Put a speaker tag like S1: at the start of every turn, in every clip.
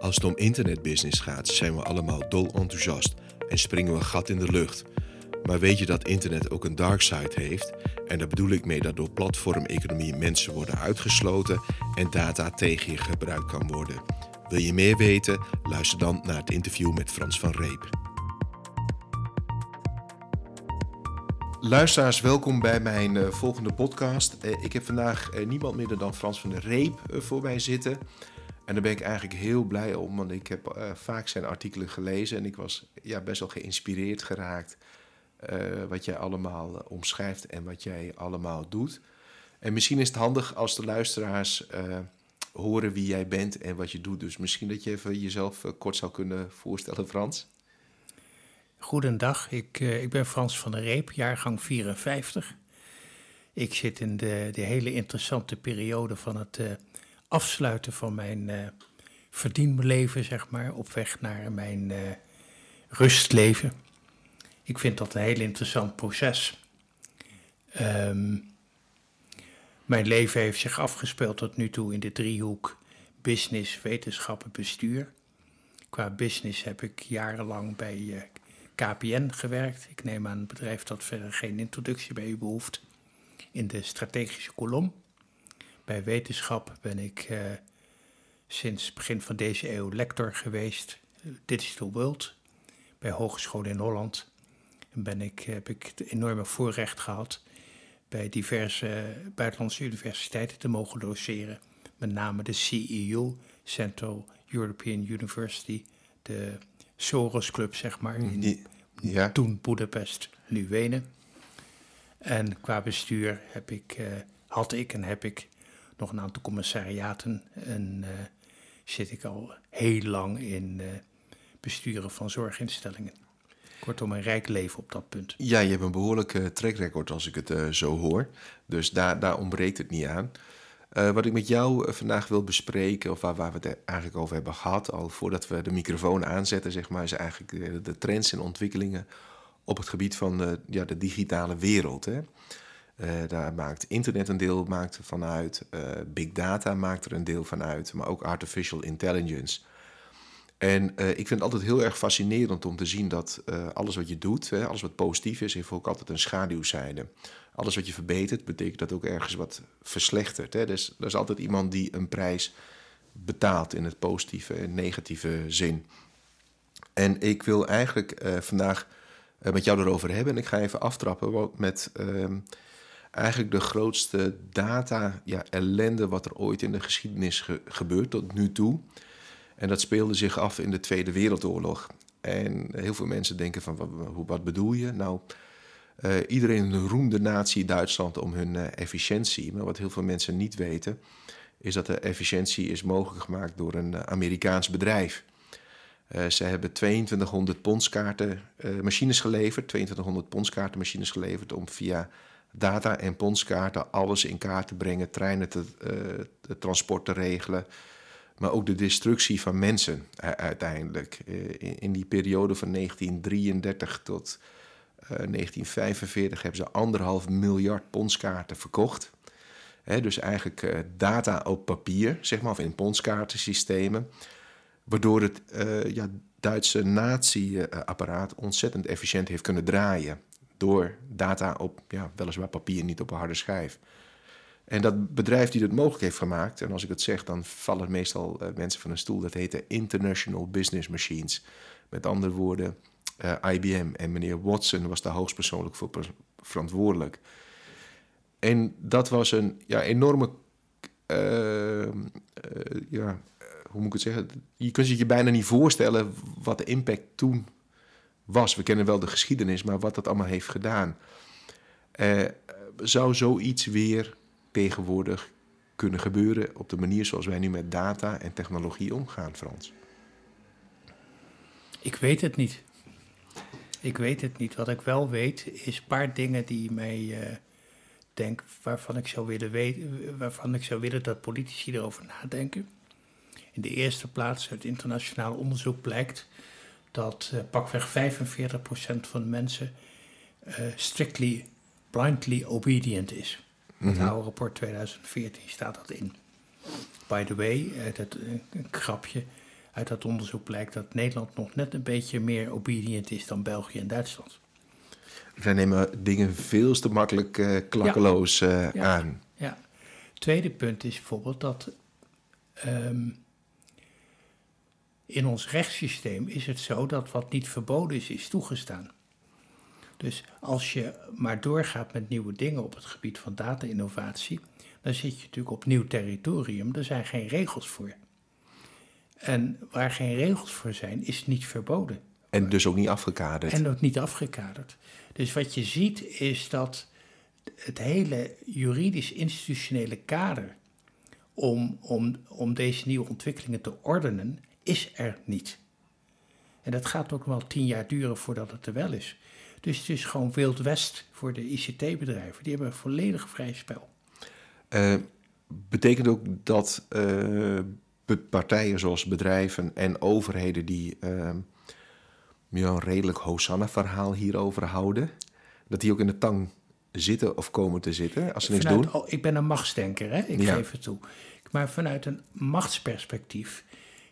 S1: Als het om internetbusiness gaat, zijn we allemaal dol enthousiast en springen we gat in de lucht. Maar weet je dat internet ook een dark side heeft? En daar bedoel ik mee dat door platformeconomie mensen worden uitgesloten en data tegen je gebruikt kan worden. Wil je meer weten? Luister dan naar het interview met Frans van Reep. Luisteraars, welkom bij mijn uh, volgende podcast. Uh, ik heb vandaag uh, niemand minder dan Frans van Reep voor mij zitten. En daar ben ik eigenlijk heel blij om, want ik heb vaak zijn artikelen gelezen en ik was ja, best wel geïnspireerd geraakt wat jij allemaal omschrijft en wat jij allemaal doet. En misschien is het handig als de luisteraars horen wie jij bent en wat je doet. Dus misschien dat je even jezelf kort zou kunnen voorstellen, Frans.
S2: Goedendag, ik, ik ben Frans van der Reep, jaargang 54. Ik zit in de, de hele interessante periode van het afsluiten van mijn uh, verdienleven, zeg maar, op weg naar mijn rustleven. Ik vind dat een heel interessant proces. Um, mijn leven heeft zich afgespeeld tot nu toe in de driehoek business, wetenschappen, bestuur. Qua business heb ik jarenlang bij KPN gewerkt. Ik neem aan het bedrijf dat verder geen introductie bij u behoeft. In de strategische kolom. Bij wetenschap ben ik uh, sinds begin van deze eeuw lector geweest. Digital World. Bij hogescholen in Holland. En ben ik, heb ik het enorme voorrecht gehad bij diverse buitenlandse universiteiten te mogen doseren. Met name de CEU, Central European University, de Soros Club, zeg maar. In ja. Toen Boedapest, nu Wenen. En qua bestuur heb ik, uh, had ik en heb ik nog een aantal commissariaten. En uh, zit ik al heel lang in uh, besturen van zorginstellingen. Kortom, een rijk leven op dat punt.
S1: Ja, je hebt een behoorlijke track record als ik het zo hoor. Dus daar, daar ontbreekt het niet aan. Uh, wat ik met jou eh, vandaag wil bespreken, of waar, waar, we het eigenlijk over hebben gehad, al voordat we de microfoon aanzetten, zeg maar, is eigenlijk de, de trends en ontwikkelingen op het gebied van de, ja, de digitale wereld. Hè. Uh, daar maakt internet een deel maakt van uit, big data maakt er een deel van uit, maar ook artificial intelligence. En ik vind het altijd heel erg fascinerend om te zien dat alles wat je doet, hè, alles wat positief is, heeft ook altijd een schaduwzijde alles wat je verbetert, betekent dat ook ergens wat verslechtert. Hè? Dus er is altijd iemand die een prijs betaalt in het positieve en negatieve zin. En ik wil eigenlijk vandaag met jou erover hebben. En ik ga even aftrappen met uh, eigenlijk de grootste data ja, ellende wat er ooit in de geschiedenis ge gebeurt tot nu toe. En dat speelde zich af in de Tweede Wereldoorlog. En heel veel mensen denken van, wat, wat bedoel je? Nou, uh, iedereen roemde natie Duitsland om hun uh, efficiëntie. Maar wat heel veel mensen niet weten, is dat de efficiëntie is mogelijk gemaakt door een uh, Amerikaans bedrijf. ze hebben 2200 ponskaarten machines geleverd, 2200 ponskaarten machines geleverd om via data en ponskaarten alles in kaart te brengen, treinen te, te transport te regelen, maar ook de destructie van mensen uiteindelijk. In, in, die periode van 1933 tot 1945 eh, hebben ze anderhalf miljard ponskaarten verkocht. dus eigenlijk uh, data op papier, zeg maar, of in ponskaartensystemen. Waardoor het uh, ja, Duitse nazi-apparaat ontzettend efficiënt heeft kunnen draaien. Door data op, ja, weliswaar papier, niet op een harde schijf. En dat bedrijf die dat mogelijk heeft gemaakt, en als ik het zeg, dan vallen meestal mensen van een stoel, dat heette International Business Machines. Met andere woorden, eh, IBM. En meneer Watson was daar hoogstpersoonlijk voor verantwoordelijk. En dat was een ja, enorme. Uh, ja, hoe moet ik het zeggen? Je kunt je bijna niet voorstellen wat de impact toen was. We kennen wel de geschiedenis, maar wat dat allemaal heeft gedaan. zou zoiets weer tegenwoordig kunnen gebeuren op de manier zoals wij nu met data en technologie omgaan, Frans?
S2: Ik weet het niet. Ik weet het niet. Wat ik wel weet is een paar dingen die mij uh, denk waarvan ik zou willen weten, waarvan ik zou willen dat politici erover nadenken. In de eerste plaats, uit internationaal onderzoek blijkt dat uh, pakweg 45% van de mensen uh, strictly blindly obedient is. In het mm oude rapport 2014 staat dat in. By the way, dat, een grapje uit dat onderzoek blijkt dat Nederland nog net een beetje meer obedient is dan België en Duitsland.
S1: Wij nemen dingen veel te makkelijk uh, klakkeloos uh,
S2: Ja.
S1: aan.
S2: Ja. Tweede punt is bijvoorbeeld dat ehm, in ons rechtssysteem is het zo dat wat niet verboden is, is toegestaan. Dus als je maar doorgaat met nieuwe dingen op het gebied van data-innovatie, dan zit je natuurlijk op nieuw territorium. Er zijn geen regels voor. En waar geen regels voor zijn, is niet verboden.
S1: En dus ook niet afgekaderd.
S2: En ook niet afgekaderd. Dus wat je ziet is dat het hele juridisch-institutionele kader om, om, om deze nieuwe ontwikkelingen te ordenen, is er niet. En dat gaat ook wel tien jaar duren voordat het er wel is. Dus het is gewoon Wild West voor de ICT-bedrijven. Die hebben een volledig vrij spel.
S1: Eh, betekent ook dat eh, partijen zoals bedrijven en overheden die ja, een redelijk Hosanna-verhaal hierover houden, dat die ook in de tang zitten of komen te zitten als ze niks
S2: Vanuit-
S1: doen?
S2: oh, ik ben een machtsdenker, hè? ik
S1: Ja.
S2: geef het toe. Maar vanuit een machtsperspectief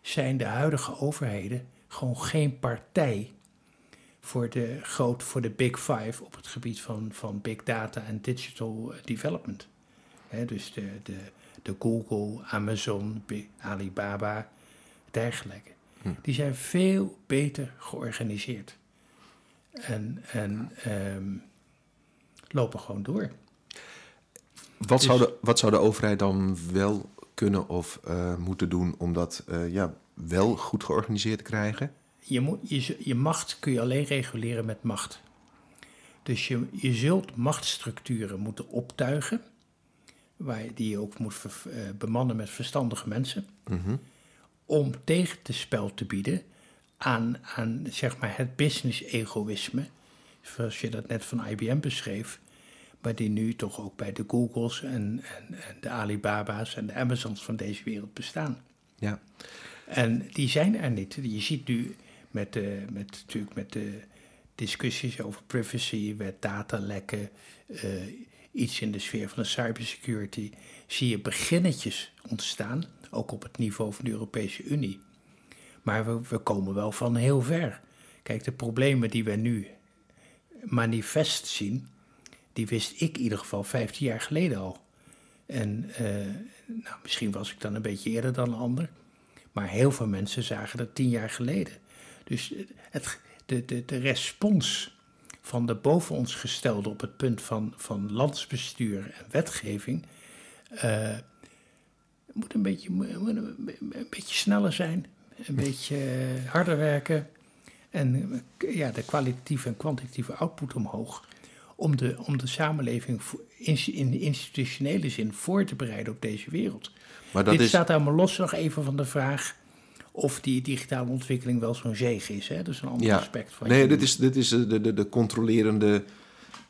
S2: zijn de huidige overheden gewoon geen partij voor de, groot, voor de Big Five op het gebied van, van big data en digital development. Dus de, de, de Google, Amazon, Alibaba, dergelijke.
S1: Hm.
S2: Die zijn veel beter georganiseerd. En, en ehm, lopen gewoon door.
S1: Wat,
S2: Dus-
S1: zou de, wat zou de overheid dan wel kunnen of eh, moeten doen om dat eh, ja, wel goed georganiseerd te krijgen?
S2: je, moet, je, je macht kun je alleen reguleren met macht. Dus je, je zult machtsstructuren moeten optuigen, waar, die je ook moet ver- eh, bemannen met verstandige mensen,
S1: Mhm.
S2: om tegen te spel te bieden aan, aan zeg maar het business-egoïsme, zoals je dat net van IBM beschreef, maar die nu toch ook bij de Googles en, en, en de Alibaba's en de Amazons van deze wereld bestaan.
S1: Ja.
S2: En die zijn er niet. Je ziet nu met, de, met, natuurlijk met de discussies over privacy, met datalekken, eh, iets in de sfeer van de cybersecurity, zie je beginnetjes ontstaan, ook op het niveau van de Europese Unie. Maar we, we komen wel van heel ver. Kijk, de problemen die we nu manifest zien, die wist ik in ieder geval 15 jaar geleden al. En eh, nou, misschien was ik dan een beetje eerder dan een ander. Maar heel veel mensen zagen dat tien jaar geleden. Dus het, de, de, de respons van de boven ons gestelde op het punt van, van landsbestuur en wetgeving. eh, moet, een beetje, een, beetje sneller zijn, een beetje eh, harder werken. En eh, ja, de kwalitatieve en kwantitatieve output omhoog. Om de, om de samenleving in, de institutionele zin voor te bereiden op deze wereld.
S1: Maar dat
S2: Dit
S1: is,
S2: staat allemaal los nog even van de vraag of die digitale ontwikkeling wel zo'n zege is. Hè? Dat is een ander
S1: Ja.
S2: aspect van
S1: nee,
S2: je-
S1: dit is, dit is eh, de, de, de controlerende,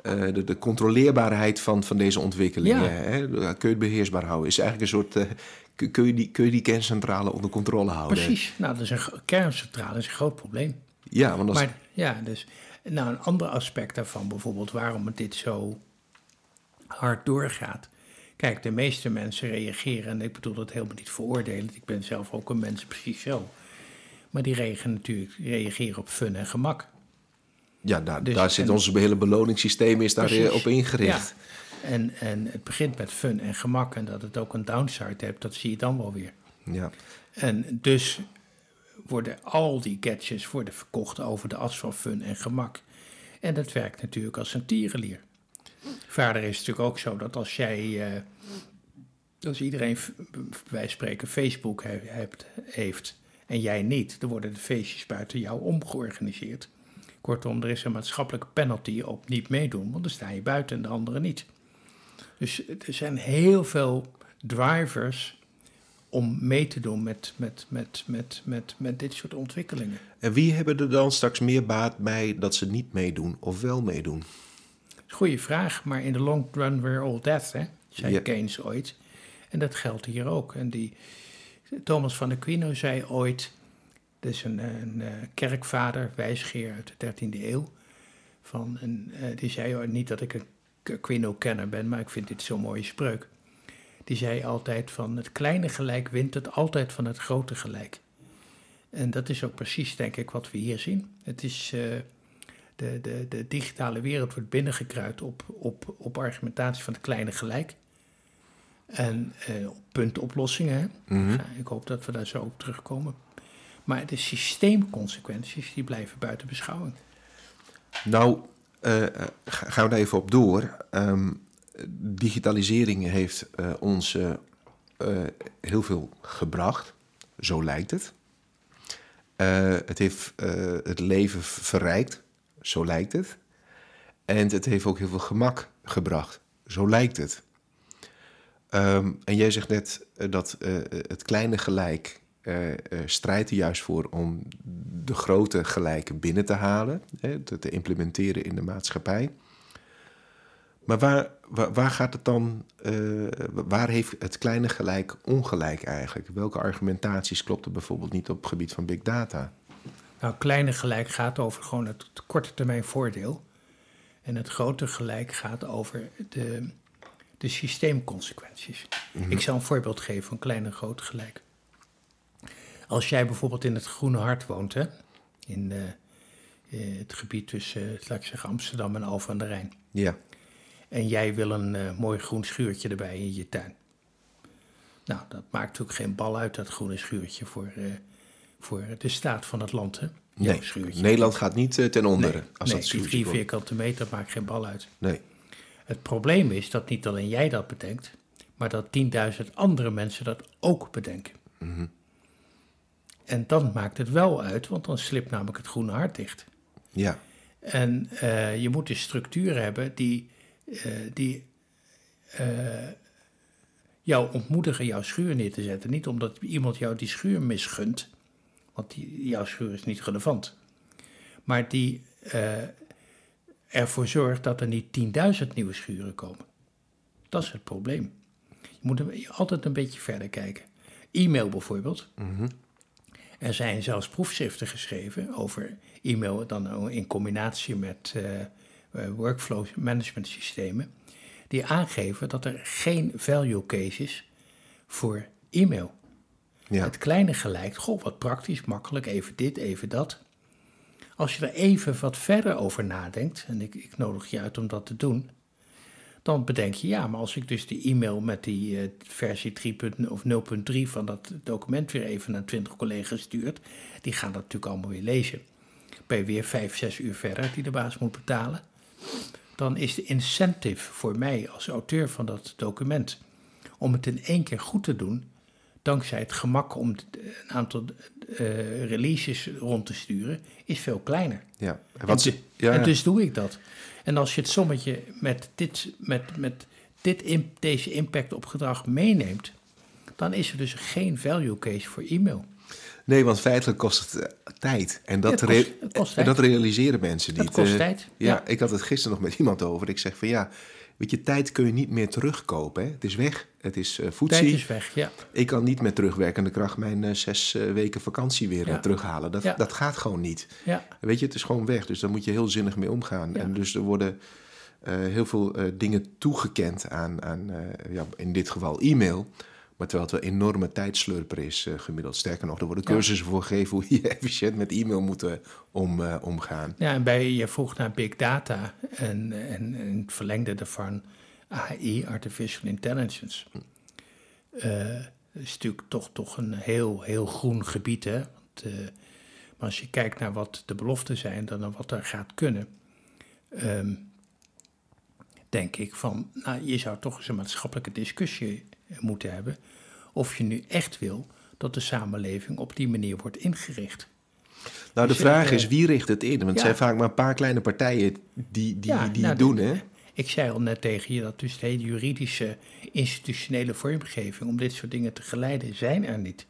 S1: eh, de, de controleerbaarheid van, van deze ontwikkelingen.
S2: Ja.
S1: Hè? Kun je het beheersbaar houden? Is eigenlijk een soort, eh, kun- je die, kun je die kerncentrale onder controle houden?
S2: Precies. Nou, dat is een kerncentrale is een groot probleem.
S1: Ja, want als,
S2: Maar ja, dus nou, een ander aspect daarvan, bijvoorbeeld waarom het dit zo hard doorgaat. Kijk, de meeste mensen reageren, en ik bedoel dat helemaal niet veroordelend, ik ben zelf ook een mens precies zo. Maar die reageren natuurlijk reageren op fun en gemak.
S1: ja, daar,
S2: dus-
S1: daar zit ons hele beloningssysteem is daar op ingericht.
S2: Ja. En, en het begint met fun en gemak en dat het ook een downside heeft, dat zie je dan wel weer.
S1: Ja.
S2: En dus worden al die gadgets worden verkocht over de as van fun en gemak. En dat werkt natuurlijk als een tierenlier. Verder is het natuurlijk ook zo dat als jij, eh, als iedereen van spreken Facebook he- hebt, heeft en jij niet, dan worden de feestjes buiten jou omgeorganiseerd. Kortom, er is een maatschappelijke penalty op niet meedoen, want dan sta je buiten en de anderen niet. Dus er zijn heel veel drivers om mee te doen met, met, met, met, met, met dit soort ontwikkelingen.
S1: En wie hebben er dan straks meer baat bij dat ze niet meedoen of wel meedoen?
S2: Goeie vraag, maar in de long run we're all dead, hè? zei
S1: Ja.
S2: Keynes ooit. En dat geldt hier ook. En die Thomas van Aquino zei ooit, dat is een, een eh, kerkvader, wijsgeer uit de 13e eeuw, van, en, eh, die zei ooit, niet dat ik een Aquino-kenner ben, maar ik vind dit zo'n mooie spreuk. Die zei altijd van het kleine gelijk wint het altijd van het grote gelijk. En dat is ook precies, denk ik, wat we hier zien. Het is, uh, de, de, de digitale wereld wordt binnengekruid op, op, op argumentatie van het kleine gelijk. En uh, puntoplossingen. Mm ja, ik hoop dat we daar zo op terugkomen. Maar de systeemconsequenties, die blijven buiten beschouwing.
S1: Nou, uh, gaan we daar even op door. Um, digitalisering heeft uh, ons heel veel gebracht. Zo lijkt het. het heeft het leven verrijkt. Zo lijkt het. En het heeft ook heel veel gemak gebracht. Zo lijkt het. Um, en jij zegt net dat het kleine gelijk strijdt er juist voor om de grote gelijken binnen te halen, hè, te, implementeren in de maatschappij. Maar waar, waar, waar gaat het dan, uh, waar heeft het kleine gelijk ongelijk eigenlijk? Welke argumentaties kloppen bijvoorbeeld niet op het gebied van big data?
S2: Nou, kleine gelijk gaat over gewoon het korte termijn voordeel. En het grote gelijk gaat over de, de systeemconsequenties. Mm -hmm. Ik zal een voorbeeld geven van klein en groot gelijk. Als jij bijvoorbeeld in het Groene Hart woont, hè, in uh, het gebied tussen, laat ik zeggen, Amsterdam en Alphen aan de Rijn.
S1: Ja.
S2: En jij wil een uh, mooi groen schuurtje erbij in je tuin. Nou, dat maakt natuurlijk geen bal uit, dat groene schuurtje, voor, voor de staat van het land, hè?
S1: Nee, schuurtje. Nederland gaat niet ten onder.
S2: Nee,
S1: als
S2: nee,
S1: dat
S2: die drie vierkante meter maakt geen bal uit.
S1: Nee.
S2: Het probleem is dat niet alleen jij dat bedenkt, maar dat 10.000 andere mensen dat ook bedenken.
S1: Mm -hmm.
S2: En dan maakt het wel uit, want dan slipt namelijk het groene hart dicht.
S1: Ja.
S2: En uh, je moet een structuur hebben die, die uh, jou ontmoedigen jouw schuur neer te zetten. Niet omdat iemand jou die schuur misgunt, want die, jouw schuur is niet relevant. Maar die ervoor zorgt dat er niet 10.000 nieuwe schuren komen. Dat is het probleem. Je moet altijd een beetje verder kijken. E-mail bijvoorbeeld.
S1: Mm -hmm.
S2: Er zijn zelfs proefschriften geschreven over e-mail, dan in combinatie met uh, workflow management systemen, die aangeven dat er geen value case is voor e-mail.
S1: Ja.
S2: Het kleine gelijk, goh, wat praktisch, makkelijk, even dit, even dat. Als je er even wat verder over nadenkt, en ik, ik nodig je uit om dat te doen, dan bedenk je, ja, maar als ik dus die e-mail met die uh, versie 3.0 of 0.3 van dat document weer even naar 20 collega's stuurt, die gaan dat natuurlijk allemaal weer lezen. Ben je weer 5, 6 uur verder die de baas moet betalen. Dan is de incentive voor mij als auteur van dat document om het in één keer goed te doen, dankzij het gemak om een aantal uh, releases rond te sturen, is veel kleiner.
S1: Ja.
S2: En, wat, en, ja, en dus doe ik dat. En als je het sommetje met, dit, met, met dit in, deze impact op gedrag meeneemt, dan is er dus geen value case voor e-mail.
S1: Nee, want feitelijk kost het uh, tijd. En dat,
S2: Ja, het kost- het kost
S1: en dat realiseren mensen niet.
S2: Het kost
S1: Eh,
S2: tijd,
S1: Ja,
S2: ja.
S1: ik had het gisteren nog met iemand over. Ik zeg van ja, weet je, tijd kun je niet meer terugkopen. Hè? Het is weg. Het is uh,
S2: Tijd is weg, ja.
S1: Ik kan niet met terugwerkende kracht mijn eh, zes eh, weken vakantie weer eh,
S2: Ja.
S1: terughalen. Dat,
S2: Ja.
S1: dat gaat gewoon niet.
S2: ja.
S1: Weet je, het is gewoon weg. Dus daar moet je heel zinnig mee omgaan. En dus er worden eh, heel veel eh, dingen toegekend aan, aan eh, ja, in dit geval e-mail. Maar terwijl het een enorme tijdslurper is eh, gemiddeld. Sterker nog, er worden
S2: Ja.
S1: cursussen voor gegeven hoe je efficiënt met e-mail moet eh, om, eh, omgaan.
S2: Ja, en bij, je vroeg naar big data en, en, en het verlengde daarvan AI, artificial intelligence. Dat is natuurlijk toch, toch een heel, heel groen gebied, hè. Want, maar als je kijkt naar wat de beloften zijn dan naar wat er gaat kunnen, ehm, denk ik van, nou, je zou toch eens een maatschappelijke discussie moeten hebben of je nu echt wil dat de samenleving op die manier wordt ingericht.
S1: Nou, de
S2: Dus,
S1: vraag
S2: eh,
S1: is wie richt het in? Want het zijn vaak maar een paar kleine partijen die, die,
S2: Ja,
S1: die
S2: nou,
S1: het doen, hè?
S2: Ik zei al net tegen je dat dus de hele juridische, institutionele vormgeving om dit soort dingen te geleiden zijn er niet.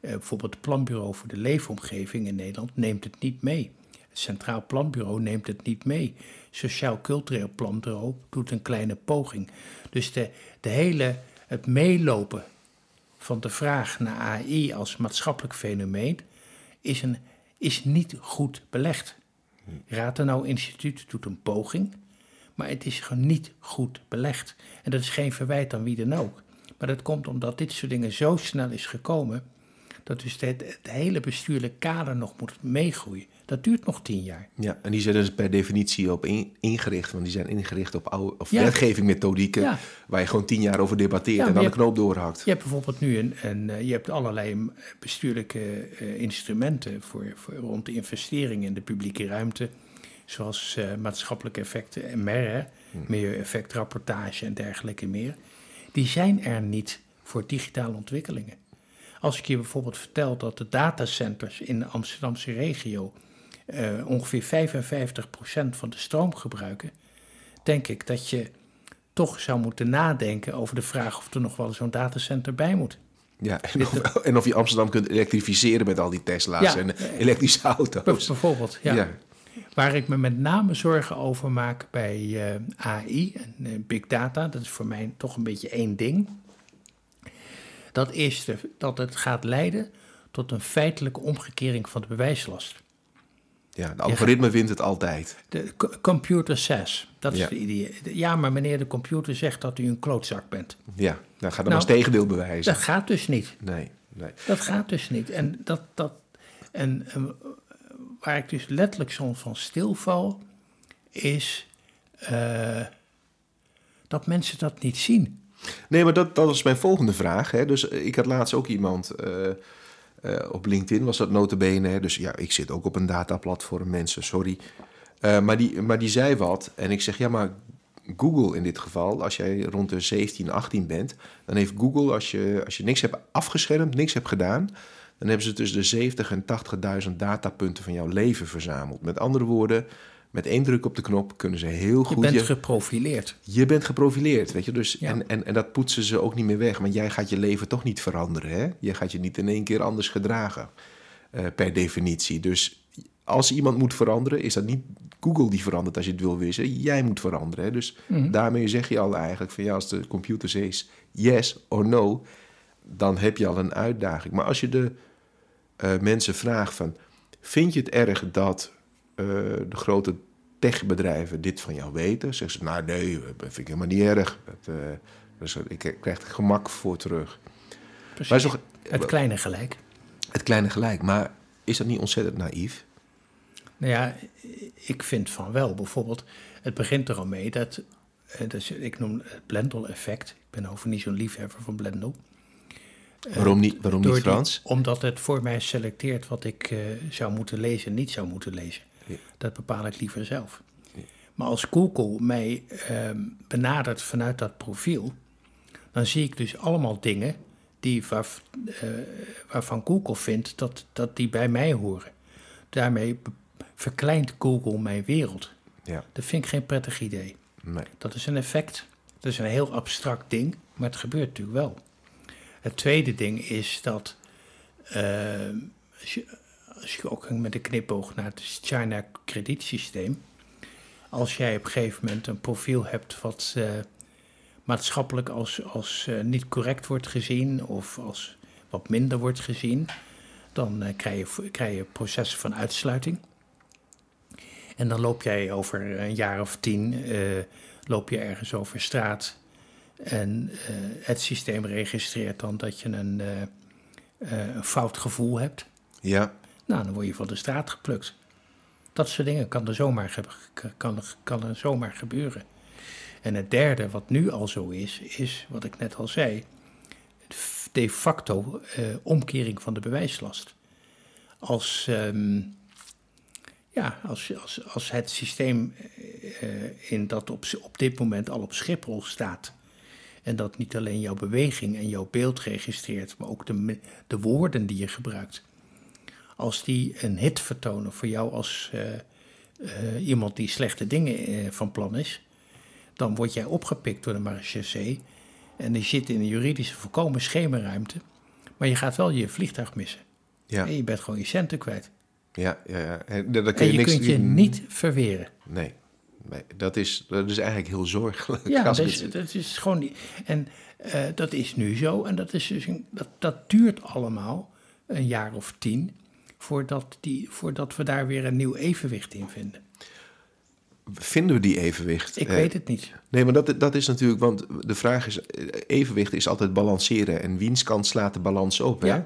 S2: Eh, bijvoorbeeld het Planbureau voor de Leefomgeving in Nederland neemt het niet mee. Het Centraal Planbureau neemt het niet mee. Sociaal Cultureel Planbureau doet een kleine poging. Dus de, de hele, het meelopen van de vraag naar AI als maatschappelijk fenomeen is, een, is niet goed belegd. Ratenau Instituut doet een poging, maar het is gewoon niet goed belegd. En dat is geen verwijt aan wie dan ook. Maar dat komt omdat dit soort dingen zo snel is gekomen, dat dus het, het hele bestuurlijke kader nog moet meegroeien. Dat duurt nog tien jaar.
S1: Ja, en die zijn dus per definitie op in- ingericht, want die zijn ingericht op, oude, of
S2: Ja.
S1: wetgeving methodieken,
S2: Ja.
S1: waar je gewoon tien jaar over debatteert
S2: Ja,
S1: en dan de knoop doorhakt.
S2: Je hebt bijvoorbeeld nu een, een eh, je hebt allerlei bestuurlijke eh, instrumenten voor, voor rond de investeringen in de publieke ruimte, zoals eh, maatschappelijke effecten, MR, hè, milieueffectrapportage en dergelijke meer. Die zijn er niet voor digitale ontwikkelingen. Als ik je bijvoorbeeld vertel dat de datacenters in de Amsterdamse regio eh, ongeveer 55% van de stroom gebruiken, denk ik dat je toch zou moeten nadenken over de vraag of er nog wel zo'n datacenter bij moet.
S1: Ja, en of, en of je Amsterdam kunt elektrificeren met al die Tesla's
S2: Ja.
S1: en elektrische auto's.
S2: bijvoorbeeld, ja.
S1: Ja.
S2: Waar ik me met name zorgen over maak bij eh, AI en eh, big data, dat is voor mij toch een beetje één ding. Dat is de, dat het gaat leiden tot een feitelijke omgekering van de bewijslast.
S1: Ja, de algoritme wint het altijd.
S2: De co- computer says, dat is de idee. Ja, maar meneer de computer zegt dat u een klootzak bent.
S1: Ja, dan gaat dan
S2: Nou,
S1: als tegendeel bewijzen.
S2: Dat gaat dus niet.
S1: Nee, nee.
S2: Dat gaat dus niet. En, dat, dat, en, en waar ik dus letterlijk soms van stilval, is eh, dat mensen dat niet zien.
S1: Nee, maar dat, dat was mijn volgende vraag. Hè. Dus eh, ik had laatst ook iemand eh, eh, op LinkedIn, was dat notabene. Dus ja, ik zit ook op een dataplatform, mensen, sorry. Maar, die, maar die zei wat. En ik zeg, ja, maar Google in dit geval, als jij rond de 17, 18 bent... dan heeft Google, als je, als je niks hebt afgeschermd, niks hebt gedaan... dan hebben ze tussen de 70 en 80.000 datapunten van jouw leven verzameld. Met andere woorden, met één druk op de knop kunnen ze heel
S2: Je
S1: goed...
S2: bent
S1: je-
S2: geprofileerd.
S1: je bent geprofileerd, weet je. Dus,
S2: Ja.
S1: en, en, en dat poetsen ze ook niet meer weg. Want jij gaat je leven toch niet veranderen, hè? Je gaat je niet in één keer anders gedragen, eh, per definitie. Dus als iemand moet veranderen, is dat niet Google die verandert als je het wil wissen. Jij moet veranderen, hè? Dus
S2: Mhm.
S1: daarmee zeg je al eigenlijk van ja, als de computer zegt yes or no, dan heb je al een uitdaging. Maar als je de eh, mensen vraagt van, vind je het erg dat eh, de grote techbedrijven dit van jou weten? Zeggen ze, nou nee, dat vind ik helemaal niet erg. Dat, dus ik krijg er gemak voor terug.
S2: Precies.
S1: Maar toch
S2: Het kleine gelijk.
S1: het kleine gelijk, maar is dat niet ontzettend naïef?
S2: Nou ja, ik vind van wel. Bijvoorbeeld, het begint er al mee dat, eh, ik noem het Blendel-effect. Ik ben over niet zo'n liefhebber van Blendel.
S1: Waarom niet, waarom niet
S2: die-
S1: Frans?
S2: omdat het voor mij selecteert wat ik zou moeten lezen en niet zou moeten lezen. Dat bepaal ik liever zelf. Maar als Google mij ehm, benadert vanuit dat profiel, dan zie ik dus allemaal dingen die waar, eh, waarvan Google vindt dat, dat die bij mij horen. Daarmee verkleint Google mijn wereld.
S1: Ja,
S2: Dat vind ik geen prettig idee.
S1: nee.
S2: Dat is een effect. Dat is een heel abstract ding, maar het gebeurt natuurlijk wel. Het tweede ding is dat eh, als, je, ook met een knipoog naar het China kredietsysteem, als jij op een gegeven moment een profiel hebt wat eh, maatschappelijk als, als eh, niet correct wordt gezien of als wat minder wordt gezien, dan eh, krijg, je, krijg je processen van uitsluiting. En dan loop jij over een jaar of tien, loop je ergens over straat. En het systeem registreert dan dat je een, een fout gevoel hebt.
S1: Ja,
S2: Nou, dan word je van de straat geplukt. Dat soort dingen kan er zomaar, kan, kan er zomaar gebeuren. En het derde, wat nu al zo is, is wat ik net al zei: de facto eh, omkering van de bewijslast. Als, ehm, ja, als, als, als het systeem eh, in dat op, op dit moment al op Schiphol staat. En dat niet alleen jouw beweging en jouw beeld registreert, maar ook de, de woorden die je gebruikt. Als die een hit vertonen voor jou als eh, eh, iemand die slechte dingen eh, van plan is, dan word jij opgepikt door de marechaussee. En die zit in een juridische volkomen schemerruimte. Maar je gaat wel je vliegtuig missen.
S1: ja,
S2: En je bent gewoon je centen kwijt.
S1: ja, ja. ja. En daar kun
S2: En
S1: je,
S2: je
S1: niks
S2: kunt je niet verweren.
S1: Nee, nee dat, is, dat is eigenlijk heel zorgelijk.
S2: Ja, dat is, dat is gewoon. niet- En dat is nu zo. En dat, is dus een, dat, dat duurt allemaal een jaar of tien. Voordat, die, voordat we daar weer een nieuw evenwicht in vinden.
S1: Vinden we die evenwicht?
S2: Ik
S1: Eh,
S2: weet het niet.
S1: Nee, maar dat, dat is natuurlijk, want de vraag is, eh, evenwicht is altijd balanceren. En wiens kant slaat de balans op? Hè?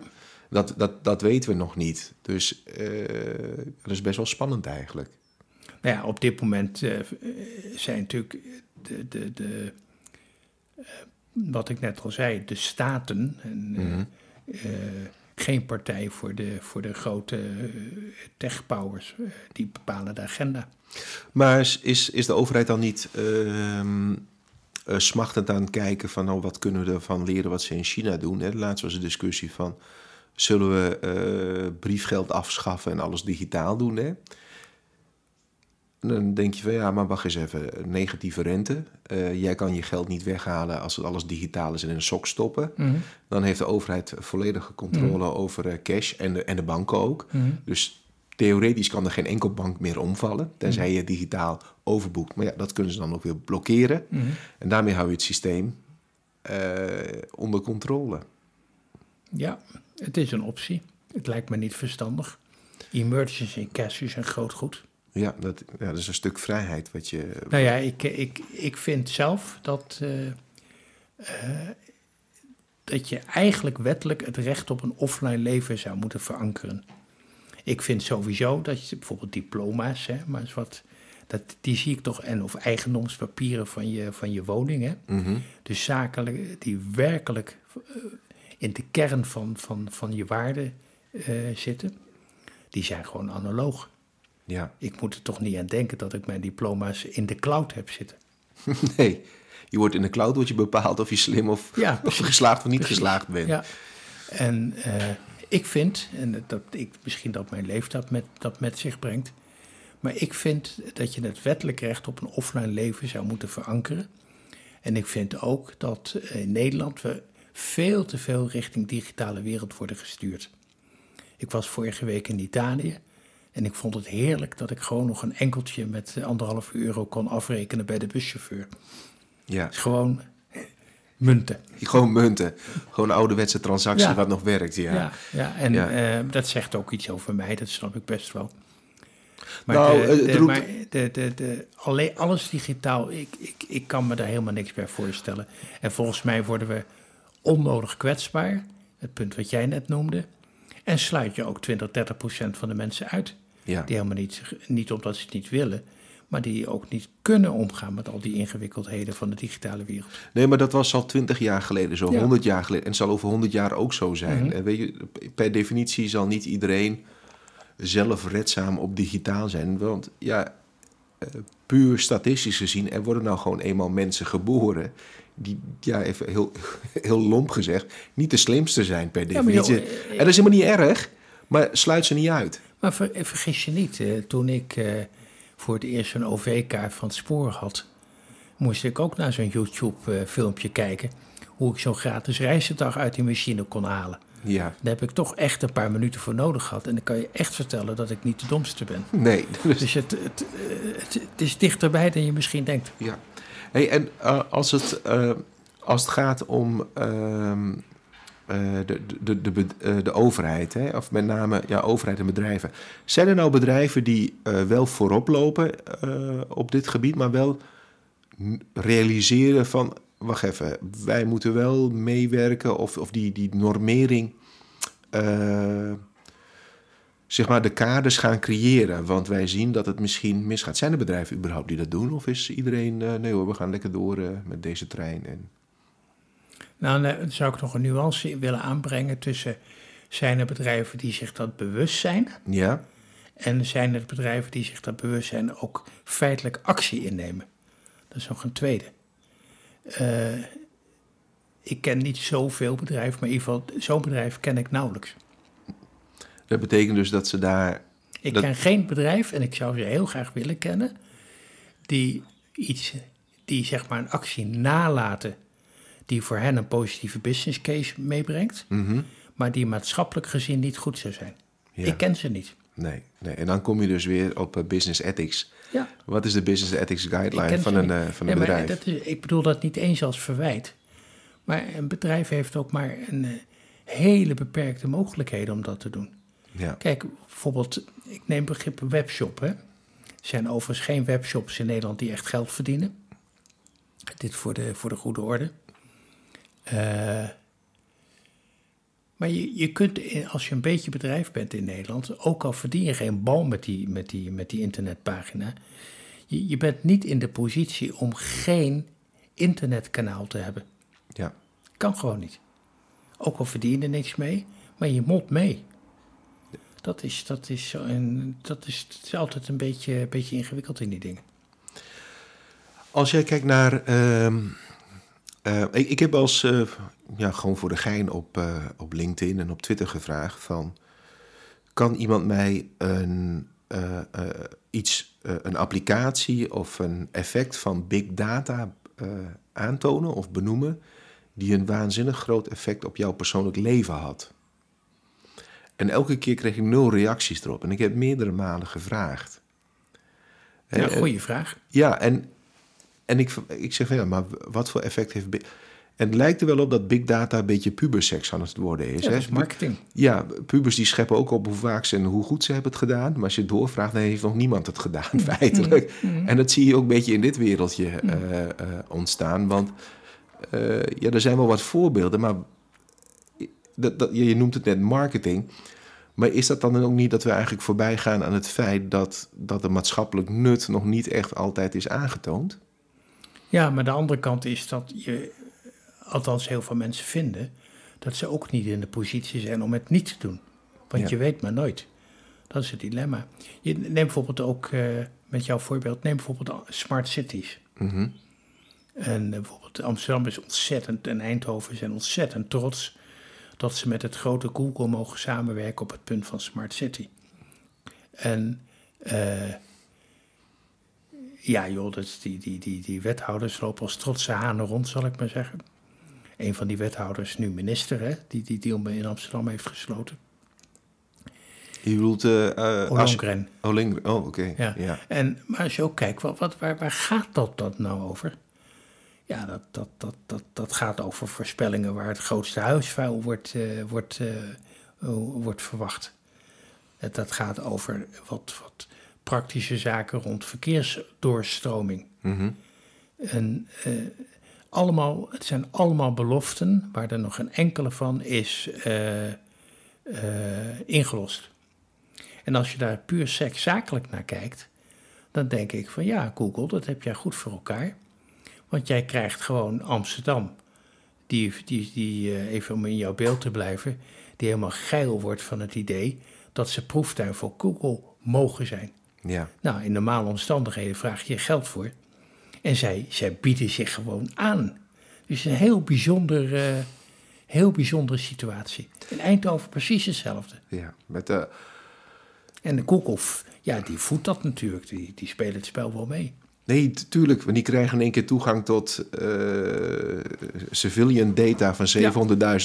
S1: Dat, dat, dat weten we nog niet. Dus uh, dat is best wel spannend eigenlijk.
S2: Nou ja, op dit moment uh, zijn natuurlijk de, de, de wat ik net al zei, de staten en, mm geen partij voor de, voor de grote techpowers. die bepalen de agenda.
S1: Maar is, is de overheid dan niet ehm, smachtend aan het kijken van oh, wat kunnen we ervan leren wat ze in China doen? Hè? Laatst was een discussie van zullen we briefgeld afschaffen en alles digitaal doen. Hè? Dan denk je van ja, maar wacht eens even, negatieve rente. Uh, jij kan je geld niet weghalen als het alles digitaal is en in een sok stoppen.
S2: Mhm.
S1: Dan heeft de overheid volledige controle over uh, cash en de, en de banken ook.
S2: Mhm.
S1: Dus theoretisch kan er geen enkel bank meer omvallen, tenzij je digitaal overboekt. Maar ja, dat kunnen ze dan ook weer blokkeren.
S2: Mhm.
S1: En daarmee hou je het systeem onder controle.
S2: Ja, het is een optie. Het lijkt me niet verstandig. Emergency cash is een groot goed.
S1: Ja dat, ja, dat is een stuk vrijheid wat je...
S2: Nou ja, ik, ik, ik vind zelf dat, uh, uh, dat je eigenlijk wettelijk het recht op een offline leven zou moeten verankeren. Ik vind sowieso dat je bijvoorbeeld diploma's, hè, maar eens wat, dat, die zie ik toch, en of eigendomspapieren van je, van je woning, hè,
S1: mm -hmm.
S2: dus zakelijk, die werkelijk uh, in de kern van, van, van je waarde zitten, die zijn gewoon analoog.
S1: Ja.
S2: Ik moet er toch niet aan denken dat ik mijn diploma's in de cloud heb zitten.
S1: Nee, je wordt in de cloud wordt je bepaald of je slim of,
S2: Ja,
S1: of je geslaagd of niet geslaagd bent.
S2: Ja. En uh, ik vind, en dat ik, misschien dat mijn leeftijd met, dat met zich brengt, maar ik vind dat je het wettelijk recht op een offline leven zou moeten verankeren. En ik vind ook dat in Nederland we veel te veel richting digitale wereld worden gestuurd. Ik was vorige week in Italië en ik vond het heerlijk dat ik gewoon nog een enkeltje met anderhalf euro kon afrekenen bij de buschauffeur.
S1: Ja.
S2: Gewoon munten.
S1: Gewoon munten. Gewoon een ouderwetse transactie
S2: Ja.
S1: wat nog werkt, ja.
S2: Ja, ja en
S1: Ja.
S2: eh, dat zegt ook iets over mij, dat snap ik best wel. Maar,
S1: Nou,
S2: de,
S1: eh, het
S2: de,
S1: roept-
S2: maar de, de, de, alleen, alles digitaal, ik, ik, ik kan me daar helemaal niks bij voorstellen. En volgens mij worden we onnodig kwetsbaar, het punt wat jij net noemde. En sluit je ook 20, 30 procent van de mensen uit.
S1: Ja.
S2: Die helemaal niet, niet omdat ze het niet willen, maar die ook niet kunnen omgaan met al die ingewikkeldheden van de digitale wereld.
S1: Nee, maar dat was al twintig jaar geleden zo,
S2: Ja.
S1: honderd jaar geleden. En het zal over honderd jaar ook zo zijn.
S2: Mhm.
S1: En weet je, per definitie zal niet iedereen zelfredzaam op digitaal zijn. Want ja, eh, puur statistisch gezien, er worden nou gewoon eenmaal mensen geboren... die, ja, even heel, heel lomp gezegd, niet de slimste zijn per
S2: Ja, joh,
S1: definitie.
S2: eh,
S1: en dat is helemaal niet erg, maar sluit ze niet uit.
S2: Maar ver- vergis je niet, eh, toen ik eh, voor het eerst een OV-kaart van het spoor had, moest ik ook naar zo'n YouTube-filmpje kijken. Hoe ik zo'n gratis reizendag uit die machine kon halen.
S1: Ja,
S2: Daar heb ik toch echt een paar minuten voor nodig gehad. En dan kan je echt vertellen dat ik niet de domste ben.
S1: nee. Dus,
S2: Dus het, het, eh, het, het is dichterbij dan je misschien denkt.
S1: Ja. Hey, en eh, als, het, eh, als het gaat om ehm, eh, de, de, de, bed- eh, de overheid, hè, of met name ja, overheid en bedrijven. Zijn er nou bedrijven die eh, wel voorop lopen eh, op dit gebied, maar wel realiseren van, wacht even, wij moeten wel meewerken of, of die, die normering, eh, zeg maar, de kaders gaan creëren. Want wij zien dat het misschien misgaat. Zijn er bedrijven überhaupt die dat doen? Of is iedereen, eh, nee hoor, we gaan lekker door eh, met deze trein? En...
S2: Nou, dan zou ik nog een nuance willen aanbrengen tussen... zijn er bedrijven die zich dat bewust zijn...
S1: Ja,
S2: En zijn er bedrijven die zich dat bewust zijn ook feitelijk actie innemen? Dat is nog een tweede. Eh, ik ken niet zoveel bedrijven, maar in ieder geval zo'n bedrijf ken ik nauwelijks.
S1: dat betekent dus dat ze daar...
S2: Ik
S1: Dat-
S2: ken geen bedrijf, en ik zou ze heel graag willen kennen, die iets, die zeg maar een actie nalaten die voor hen een positieve business case meebrengt,
S1: Mhm.
S2: maar die maatschappelijk gezien niet goed zou zijn.
S1: Ja.
S2: Ik ken ze niet.
S1: Nee, nee, en dan kom je dus weer op eh, business ethics.
S2: Ja.
S1: Wat is de business ethics guideline
S2: ken
S1: van een, eh, van een
S2: maar
S1: bedrijf?
S2: dat is, ik bedoel dat niet eens als verwijt. Maar een bedrijf heeft ook maar een eh, hele beperkte mogelijkheden om dat te doen.
S1: Ja.
S2: Kijk, bijvoorbeeld, ik neem begrip webshop. Hè. Er zijn overigens geen webshops in Nederland die echt geld verdienen. Dit voor de, voor de goede orde. Eh, Maar je, je kunt, als je een beetje bedrijf bent in Nederland, ook al verdien je geen bal met die, met die, met die internetpagina, je, je bent niet in de positie om geen internetkanaal te hebben.
S1: Ja.
S2: Kan gewoon niet. Ook al verdien je er niks mee, maar je moet mee. Dat is, dat is, zo- en dat is, is altijd een beetje, een beetje ingewikkeld in die dingen.
S1: Als jij kijkt naar. ehm, eh, ik, ik heb als. eh, ja, gewoon voor de gein op, eh, op LinkedIn en op Twitter gevraagd: van. Kan iemand mij een, iets, een applicatie of een effect van big data aantonen of benoemen. die een waanzinnig groot effect op jouw persoonlijk leven had? En elke keer kreeg ik nul reacties erop. En ik heb meerdere malen gevraagd.
S2: Ja, goede vraag.
S1: ja, en, en ik, ik zeg van ja, maar wat voor effect heeft... En het lijkt er wel op dat big data een beetje puberseks aan het worden is.
S2: Ja,
S1: hè?
S2: dat is marketing.
S1: Ja, pubers die scheppen ook op hoe vaak ze en hoe goed ze hebben het gedaan. Maar als je doorvraagt, dan heeft nog niemand het gedaan, feitelijk. En dat zie je ook een beetje in dit wereldje eh, eh, ontstaan. Want eh, ja, er zijn wel wat voorbeelden, maar dat, dat, je noemt het net marketing. Maar is dat dan ook niet dat we eigenlijk voorbij gaan aan het feit dat, dat de maatschappelijk nut nog niet echt altijd is aangetoond?
S2: Ja, maar de andere kant is dat je, althans heel veel mensen vinden, dat ze ook niet in de positie zijn om het niet te doen. Want
S1: Ja.
S2: je weet maar nooit. Dat is het dilemma. Je, neem bijvoorbeeld ook, eh, met jouw voorbeeld, neem bijvoorbeeld smart cities.
S1: Mhm.
S2: En eh, bijvoorbeeld Amsterdam is ontzettend en Eindhoven zijn ontzettend trots dat ze met het grote Google mogen samenwerken op het punt van Smart City. En eh, ja, joh, dat die, die, die, die wethouders lopen als trotse hanen rond, zal ik maar zeggen. Een van die wethouders nu minister, hè, die die deal in Amsterdam heeft gesloten.
S1: Je bedoelt...
S2: Ollongren.
S1: Ollongren, oh oké.
S2: Ja.
S1: Ja.
S2: En, maar als je ook kijkt, wat, wat, waar, waar gaat dat, dat nou over? Ja, dat, dat, dat, dat, dat gaat over voorspellingen waar het grootste huisvuil wordt, eh, wordt, wordt verwacht. Dat, dat gaat over wat, wat praktische zaken rond verkeersdoorstroming.
S1: Mhm.
S2: En eh, allemaal, het zijn allemaal beloften waar er nog geen enkele van is eh, eh, ingelost. En als je daar puur seks zakelijk naar kijkt, dan denk ik van ja, Google, dat heb jij goed voor elkaar. Want jij krijgt gewoon Amsterdam, die, die, die even om in jouw beeld te blijven, die helemaal geil wordt van het idee dat ze proeftuin voor Google mogen zijn.
S1: Ja.
S2: Nou, in normale omstandigheden vraag je geld voor. En zij, zij bieden zich gewoon aan. Dus een heel bijzonder, eh, heel bijzondere situatie. In Eindhoven precies hetzelfde.
S1: ja. Met, eh,
S2: En de Google, f- ja, die voedt dat natuurlijk. Die, die spelen het spel wel mee.
S1: Nee, tuurlijk. Want die krijgen in één keer toegang tot eh, civilian data van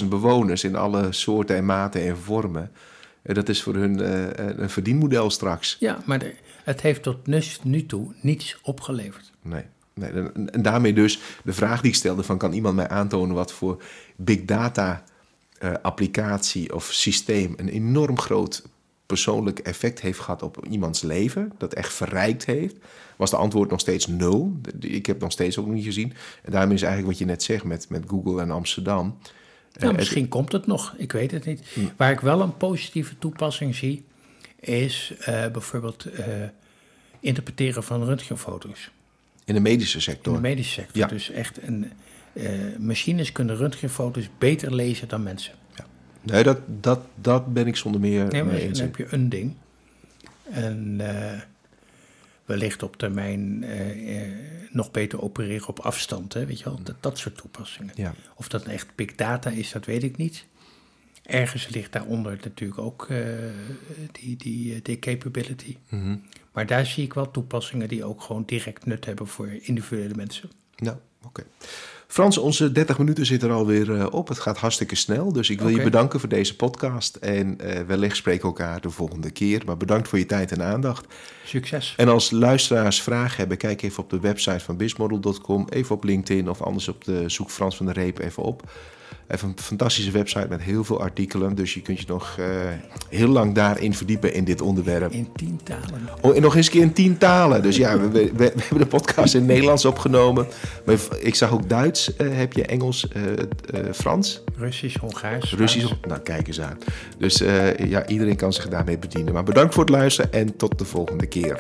S1: 700.000 bewoners in alle soorten en maten en vormen. En dat is voor hun eh, een verdienmodel straks.
S2: Ja, maar de- het heeft tot nu, toe niets opgeleverd.
S1: Nee. nee. En, daarmee dus de vraag die ik stelde: van, kan iemand mij aantonen wat voor big data eh, applicatie of systeem een enorm groot persoonlijk effect heeft gehad op iemands leven, dat echt verrijkt heeft, was de antwoord nog steeds nul. Ik heb het nog steeds ook niet gezien. En daarmee is eigenlijk wat je net zegt met, met Google en Amsterdam.
S2: Nou,
S1: het-
S2: misschien komt het nog, ik weet het niet. Waar ik wel een positieve toepassing zie, is eh, bijvoorbeeld eh, interpreteren van röntgenfoto's.
S1: in de medische
S2: In
S1: sector.
S2: de medische sector.
S1: Ja.
S2: Dus echt een, eh, machines kunnen röntgenfoto's beter lezen dan mensen.
S1: Nee, dat, dat, dat ben ik zonder meer
S2: Nee, maar
S1: mee
S2: dan
S1: eens.
S2: heb je een ding. En wellicht op termijn eh, eh, nog beter opereren op afstand. Hè, weet je wel? Dat, dat soort toepassingen.
S1: Ja.
S2: Of dat echt big data is, dat weet ik niet. Ergens ligt daaronder natuurlijk ook eh, die, die, die capability.
S1: Mhm.
S2: Maar daar zie ik wel toepassingen die ook gewoon direct nut hebben voor individuele mensen.
S1: Oké. Frans, onze 30 minuten zitten er alweer eh, op. Het gaat hartstikke snel. Dus ik wil je bedanken voor deze podcast. En eh, wellicht spreken we elkaar de volgende keer. Maar bedankt voor je tijd en aandacht.
S2: Succes!
S1: En als luisteraars vragen hebben, kijk even op de website van bizmodel.com. Even op LinkedIn of anders op de zoek Frans van der Reep even op. heeft een fantastische website met heel veel artikelen. Dus je kunt je nog uh, heel lang daarin verdiepen in dit onderwerp.
S2: In tien talen.
S1: Oh, en nog eens een keer in tien talen. Dus ja, we, we, we hebben de podcast in Nederlands opgenomen. Maar ik zag ook Duits, uh, heb je Engels, uh, Frans.
S2: Russisch, Hongaars.
S1: Russisch, nou kijk eens aan. Dus ja, iedereen kan zich daarmee bedienen. Maar bedankt voor het luisteren en tot de volgende keer.